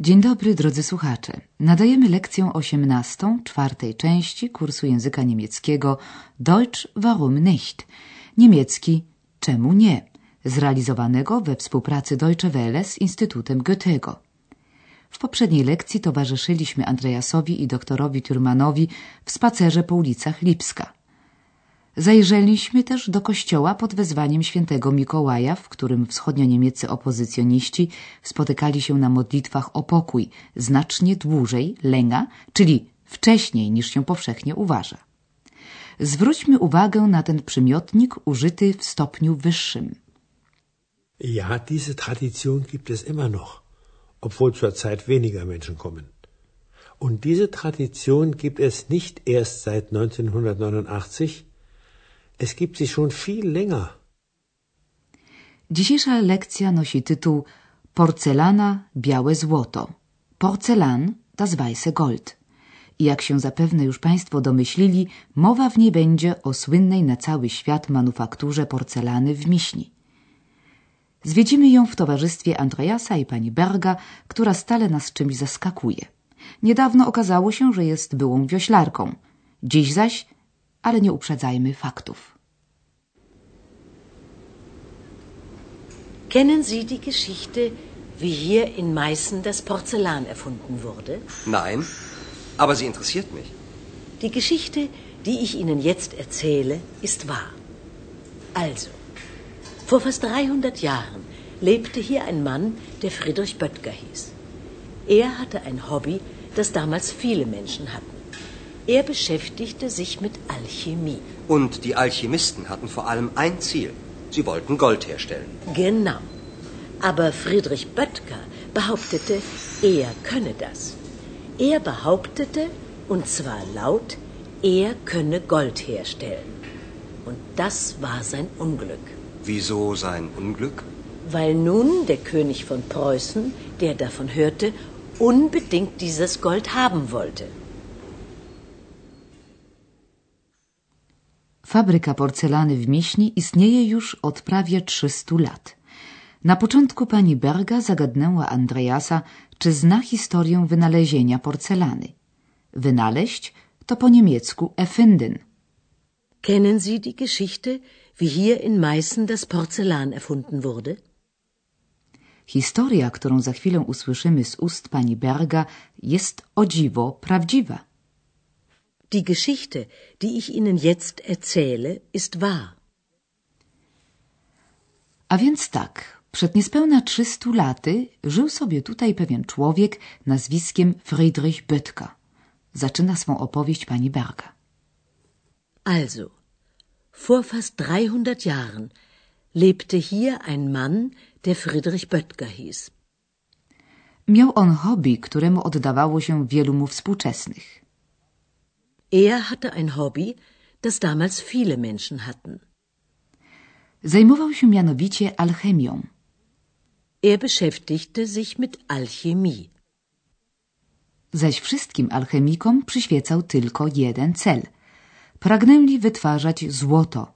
Dzień dobry, drodzy słuchacze. Nadajemy lekcję osiemnastą czwartej części kursu języka niemieckiego Deutsch warum nicht? Niemiecki czemu nie? Zrealizowanego we współpracy Deutsche Welle z Instytutem Goethego. W poprzedniej lekcji towarzyszyliśmy Andreasowi i doktorowi Turmanowi w spacerze po ulicach Lipska. Zajrzeliśmy też do kościoła pod wezwaniem świętego Mikołaja, w którym wschodnio-niemieccy opozycjoniści spotykali się na modlitwach o pokój znacznie dłużej, lęga, czyli wcześniej niż się powszechnie uważa. Zwróćmy uwagę na ten przymiotnik użyty w stopniu wyższym. Ja, diese Tradition gibt es immer noch, obwohl zurzeit weniger Menschen kommen. Und diese Tradition gibt es nicht erst seit 1989, Es gibt sie schon viel länger. Dzisiejsza lekcja nosi tytuł Porcelana, białe złoto. Porcelan, das weiße Gold. I jak się zapewne już Państwo domyślili, mowa w niej będzie o słynnej na cały świat manufakturze porcelany w Miśni. Zwiedzimy ją w towarzystwie Andreasa i pani Berga, która stale nas czymś zaskakuje. Niedawno okazało się, że jest byłą wioślarką. Dziś zaś ale nie uprzedzajmy faktów. Kennen Sie die Geschichte, wie hier in Meißen das Porzellan erfunden wurde? Nein, aber sie interessiert mich. Die Geschichte, die ich Ihnen jetzt erzähle, ist wahr. Also, vor fast 300 Jahren lebte hier ein Mann, der Friedrich Böttger hieß. Er hatte ein Hobby, das damals viele Menschen hatten. Er beschäftigte sich mit Alchemie. Und die Alchemisten hatten vor allem ein Ziel. Sie wollten Gold herstellen. Genau. Aber Friedrich Böttger behauptete, er könne das. Er behauptete, und zwar laut, er könne Gold herstellen. Und das war sein Unglück. Wieso sein Unglück? Weil nun der König von Preußen, der davon hörte, unbedingt dieses Gold haben wollte. Fabryka porcelany w Miśni istnieje już od prawie 300 lat. Na początku pani Berga zagadnęła Andreasa, czy zna historię wynalezienia porcelany. Wynaleźć to po niemiecku erfinden. Kennen Sie die Geschichte, wie hier in Meißen das Porzellan erfunden wurde? Historia, którą za chwilę usłyszymy z ust pani Berga, jest o dziwo prawdziwa. Die Geschichte, die ich Ihnen jetzt erzähle, ist wahr. A więc tak, przed niespełna 300 laty żył sobie tutaj pewien człowiek nazwiskiem Friedrich Böttger. Zaczyna swą opowieść pani Berga. Also, vor fast 300 Jahren lebte hier ein Mann, der Friedrich Böttger hieß. Miał on hobby, któremu oddawało się wielu mu współczesnych. Er hatte ein Hobby, das damals viele Menschen hatten. Zajmował się mianowicie alchemią. Er beschäftigte sich mit Alchemie. Zaś wszystkim alchemikom przyświecał tylko jeden cel. Pragnęli wytwarzać złoto.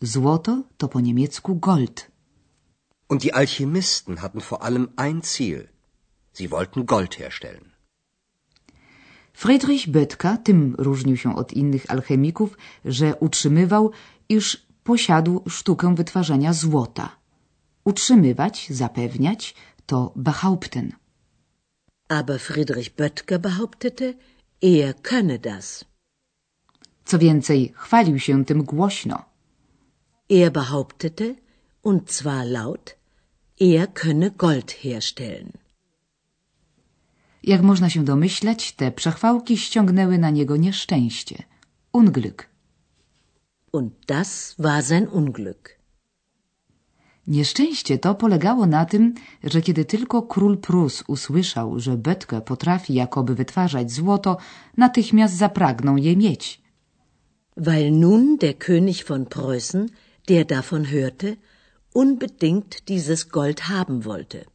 Złoto to po niemiecku Gold. Und die Alchemisten hatten vor allem ein Ziel. Sie wollten Gold herstellen. Friedrich Böttger tym różnił się od innych alchemików, że utrzymywał, iż posiadł sztukę wytwarzania złota. Utrzymywać, zapewniać to behaupten. Aber Friedrich Böttger behauptete, er könne das. Co więcej, chwalił się tym głośno. Er behauptete, und zwar laut, er könne Gold herstellen. Jak można się domyślać, te przechwałki ściągnęły na niego nieszczęście. Unglück. Und das war sein Unglück. Nieszczęście to polegało na tym, że kiedy tylko król Prus usłyszał, że Böttger potrafi jakoby wytwarzać złoto, natychmiast zapragnął je mieć. Weil nun der König von Preußen, der davon hörte, unbedingt dieses Gold haben wollte.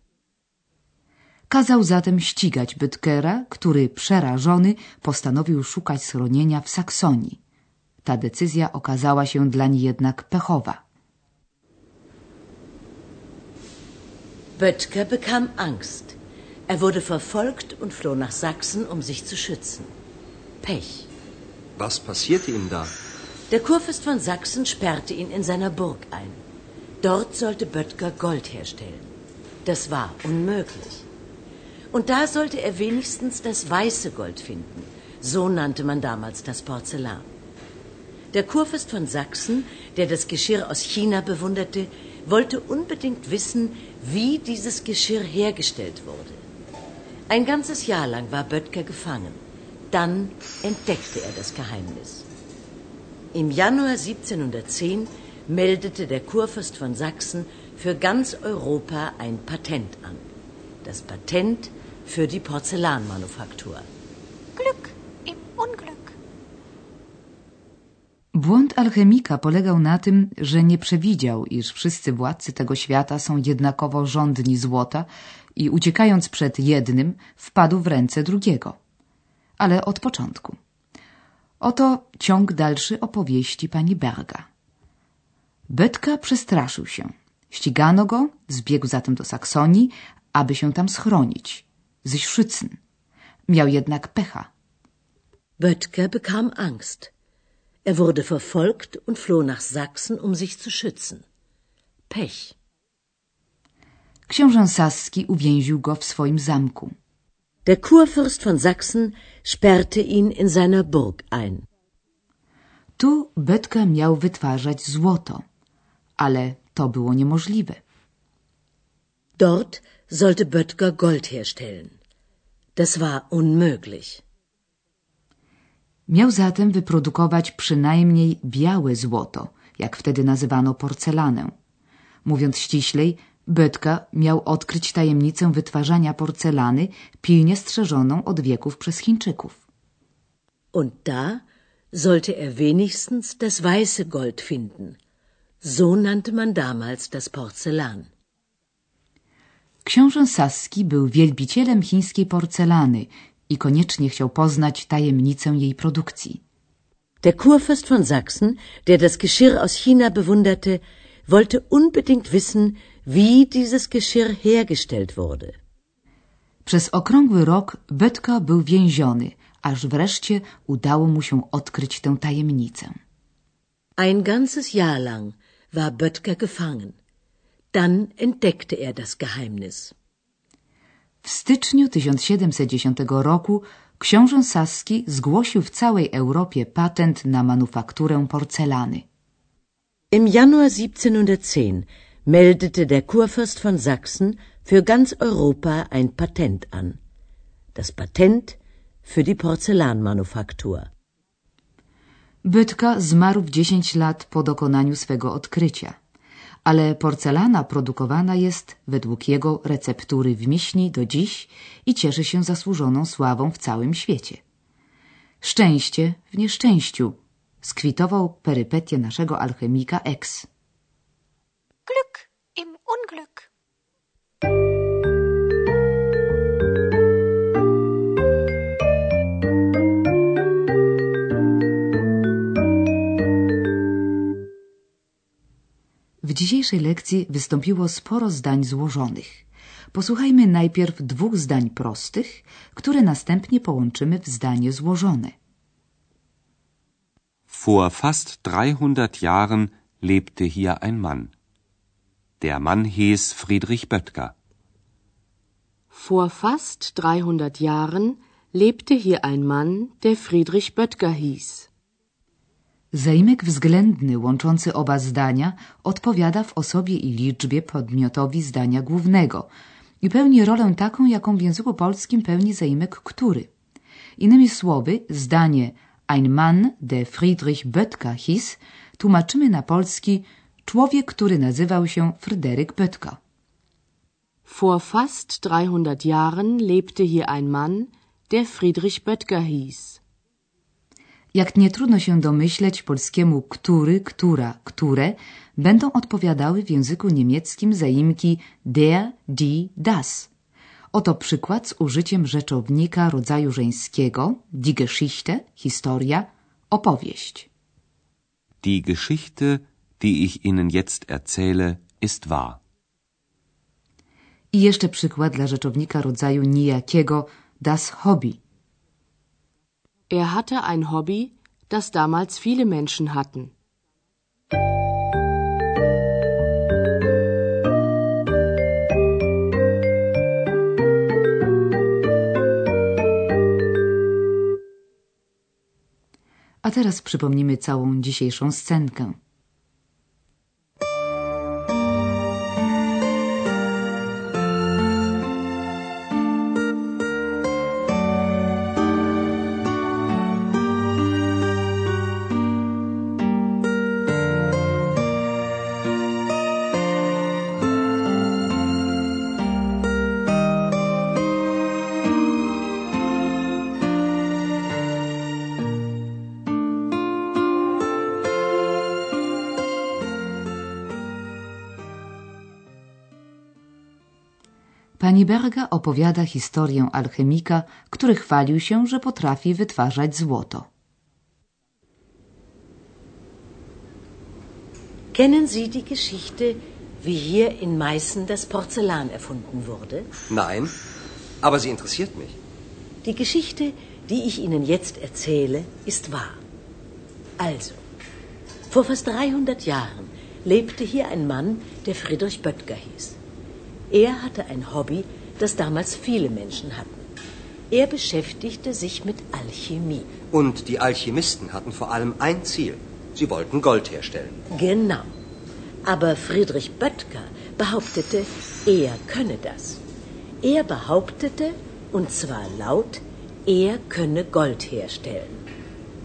Kazał zatem ścigać Bytkera, który przerażony postanowił szukać schronienia w Saksonii. Ta decyzja okazała się dlań jednak pechowa. Böttger bekam Angst, Er wurde verfolgt und floh nach Sachsen, um sich zu schützen. Pech. Was passierte ihm da? Der Kurfürst von Sachsen sperrte ihn in seiner Burg ein. Dort sollte Böttger Gold herstellen. Das war unmöglich. Und da sollte er wenigstens das weiße Gold finden. So nannte man damals das Porzellan. Der Kurfürst von Sachsen, der das Geschirr aus China bewunderte, wollte unbedingt wissen, wie dieses Geschirr hergestellt wurde. Ein ganzes Jahr lang war Böttger gefangen. Dann entdeckte er das Geheimnis. Im Januar 1710 meldete der Kurfürst von Sachsen für ganz Europa ein Patent an. Das Patent für die Porzellanmanufaktur. Glück im Unglück. Błąd alchemika polegał na tym, że nie przewidział, iż wszyscy władcy tego świata są jednakowo żądni złota i uciekając przed jednym, wpadł w ręce drugiego. Ale od początku. Oto ciąg dalszy opowieści pani Berga. Betka przestraszył się. Ścigano go, zbiegł zatem do Saksonii, aby się tam schronić. Sich schützen. Miał jednak pecha. Böttger bekam Angst. Er wurde verfolgt und floh nach Sachsen, um sich zu schützen. Pech. Książę Saski uwięził go w swoim zamku. Der Kurfürst von Sachsen sperrte ihn in seiner Burg ein. Tu Betka miał wytwarzać złoto, ale to było niemożliwe. Dort sollte Böttger Gold herstellen. Das war unmöglich. Miał zatem wyprodukować przynajmniej białe złoto, jak wtedy nazywano porcelanę. Mówiąc ściślej, Bötka miał odkryć tajemnicę wytwarzania porcelany pilnie strzeżoną od wieków przez Chińczyków. Und da sollte er wenigstens das weiße Gold finden. So nannte man damals das Porzellan. Książę Saski był wielbicielem chińskiej porcelany i koniecznie chciał poznać tajemnicę jej produkcji. Der Kurfürst von Sachsen, der das Geschirr aus China bewunderte, wollte unbedingt wissen, wie dieses Geschirr hergestellt wurde. Przez okrągły rok Betka był więziony, aż wreszcie udało mu się odkryć tę tajemnicę. Ein ganzes Jahr lang war Böttger gefangen. Dann entdeckte er das Geheimnis. W styczniu 1710 roku książę Saski zgłosił w całej Europie patent na manufakturę porcelany. Im Januar 1710 meldete der Kurfürst von Sachsen für ganz Europa ein Patent an. Das Patent für die Porzellanmanufaktur. Bytka zmarł w 10 lat po dokonaniu swego odkrycia ale porcelana produkowana jest według jego receptury w Miśni do dziś i cieszy się zasłużoną sławą w całym świecie. Szczęście w nieszczęściu skwitował perypetię naszego alchemika X. Glück im Unglück. Dzisiejszej lekcji wystąpiło sporo zdań złożonych. Posłuchajmy najpierw dwóch zdań prostych, które następnie połączymy w zdanie złożone. Vor fast 300 Jahren lebte hier ein Mann. Der Mann hieß Friedrich Böttger. Vor fast 300 Jahren lebte hier ein Mann, der Friedrich Böttger hieß. Zaimek względny łączący oba zdania odpowiada w osobie i liczbie podmiotowi zdania głównego i pełni rolę taką, jaką w języku polskim pełni zaimek który. Innymi słowy, zdanie Ein Mann, der Friedrich Böttger hieß, tłumaczymy na polski człowiek, który nazywał się Fryderyk Böttger. Vor fast 300 Jahren lebte hier ein Mann, der Friedrich Böttger hieß. Jak nie trudno się domyśleć, polskiemu który, która, które będą odpowiadały w języku niemieckim zaimki der, die, das. Oto przykład z użyciem rzeczownika rodzaju żeńskiego, die Geschichte, historia, opowieść. Die Geschichte, die ich Ihnen jetzt erzähle, ist wahr. I jeszcze przykład dla rzeczownika rodzaju nijakiego das Hobby. Er hatte ein Hobby, das damals viele Menschen hatten. A teraz przypomnimy całą dzisiejszą scenkę. Pani Berga opowiada historię alchemika, który chwalił się, że potrafi wytwarzać złoto. Kennen Sie die Geschichte, wie hier in Meißen das Porzellan erfunden wurde? Nein, aber sie interessiert mich. Die Geschichte, die ich Ihnen jetzt erzähle, ist wahr. Also, vor fast 300 Jahren lebte hier ein Mann, der Friedrich Böttger hieß. Er hatte ein Hobby, das damals viele Menschen hatten. Er beschäftigte sich mit Alchemie. Und die Alchemisten hatten vor allem ein Ziel. Sie wollten Gold herstellen. Genau. Aber Friedrich Böttger behauptete, er könne das. Er behauptete, und zwar laut, er könne Gold herstellen.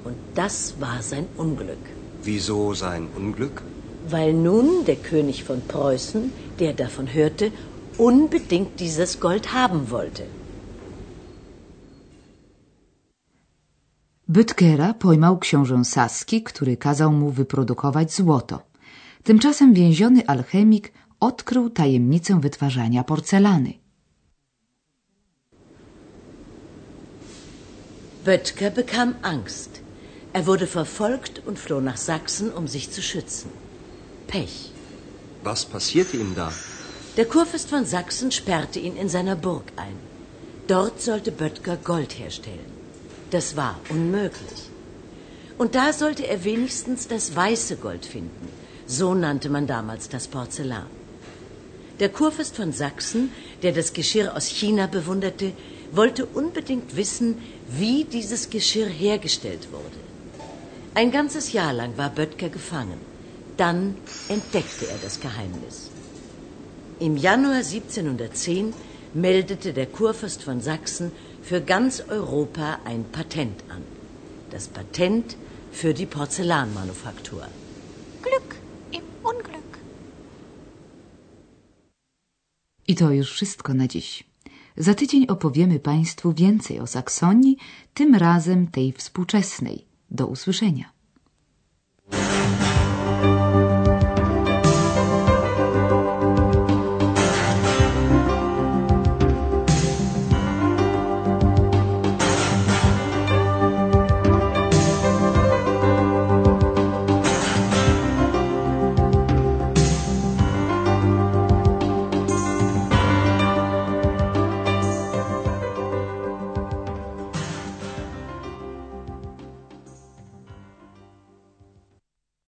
Und das war sein Unglück. Wieso sein Unglück? Weil nun der König von Preußen, der davon hörte, unbedingt dieses Gold haben wollte. Bytkera pojmał książę Saski, który kazał mu wyprodukować złoto. Tymczasem więziony alchemik odkrył tajemnicę wytwarzania porcelany. Böttger bekam Angst. Er wurde verfolgt und floh nach Sachsen, um sich zu schützen. Pech. Was passierte ihm da? Der Kurfürst von Sachsen sperrte ihn in seiner Burg ein. Dort sollte Böttger Gold herstellen. Das war unmöglich. Und da sollte er wenigstens das weiße Gold finden. So nannte man damals das Porzellan. Der Kurfürst von Sachsen, der das Geschirr aus China bewunderte, wollte unbedingt wissen, wie dieses Geschirr hergestellt wurde. Ein ganzes Jahr lang war Böttger gefangen. Dann entdeckte er das Geheimnis. Im Januar 1710 meldete der Kurfürst von Sachsen für ganz Europa ein Patent an. Das Patent für die Porzellanmanufaktur. Glück im Unglück. I to już wszystko na dziś. Za tydzień opowiemy Państwu więcej o Saksonii, tym razem tej współczesnej. Do usłyszenia.